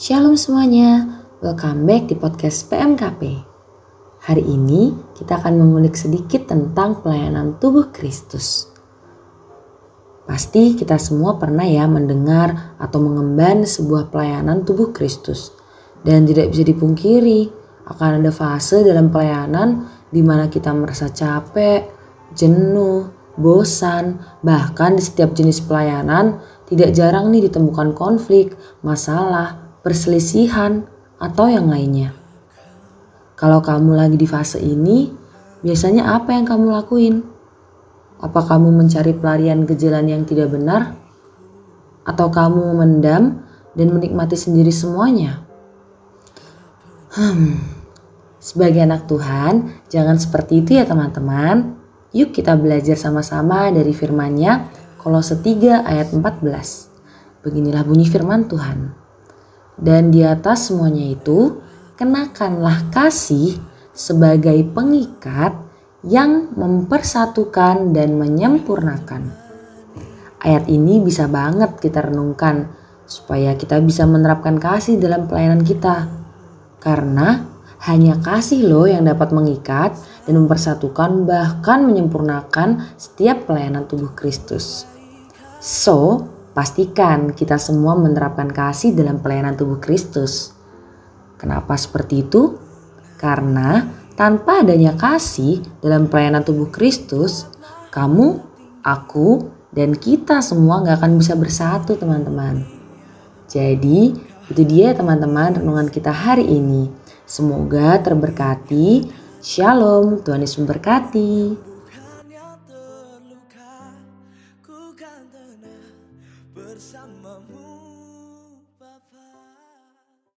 Shalom semuanya, welcome back di podcast PMKP. Hari ini kita akan mengulik sedikit tentang pelayanan tubuh Kristus. Pasti kita semua pernah ya mendengar atau mengemban sebuah pelayanan tubuh Kristus. Dan tidak bisa dipungkiri, akan ada fase dalam pelayanan di mana kita merasa capek, jenuh, bosan, bahkan di setiap jenis pelayanan tidak jarang nih ditemukan konflik, masalah, perselisihan, atau yang lainnya. Kalau kamu lagi di fase ini, biasanya apa yang kamu lakuin? Apa kamu mencari pelarian ke jalan yang tidak benar? Atau kamu memendam dan menikmati sendiri semuanya? Hmm, sebagai anak Tuhan, jangan seperti itu ya teman-teman. Yuk kita belajar sama-sama dari firman-Nya Kolose 3 ayat 14. Beginilah bunyi firman Tuhan. Dan di atas semuanya itu, kenakanlah kasih sebagai pengikat yang mempersatukan dan menyempurnakan. Ayat ini bisa banget kita renungkan supaya kita bisa menerapkan kasih dalam pelayanan kita. Karena hanya kasih loh yang dapat mengikat dan mempersatukan bahkan menyempurnakan setiap pelayanan tubuh Kristus. So, pastikan kita semua menerapkan kasih dalam pelayanan tubuh Kristus. Kenapa seperti itu? Karena tanpa adanya kasih dalam pelayanan tubuh Kristus, kamu, aku, dan kita semua gak akan bisa bersatu teman-teman. Jadi itu dia teman-teman renungan kita hari ini. Semoga terberkati. Shalom, Tuhan Yesus memberkati. bersamamu.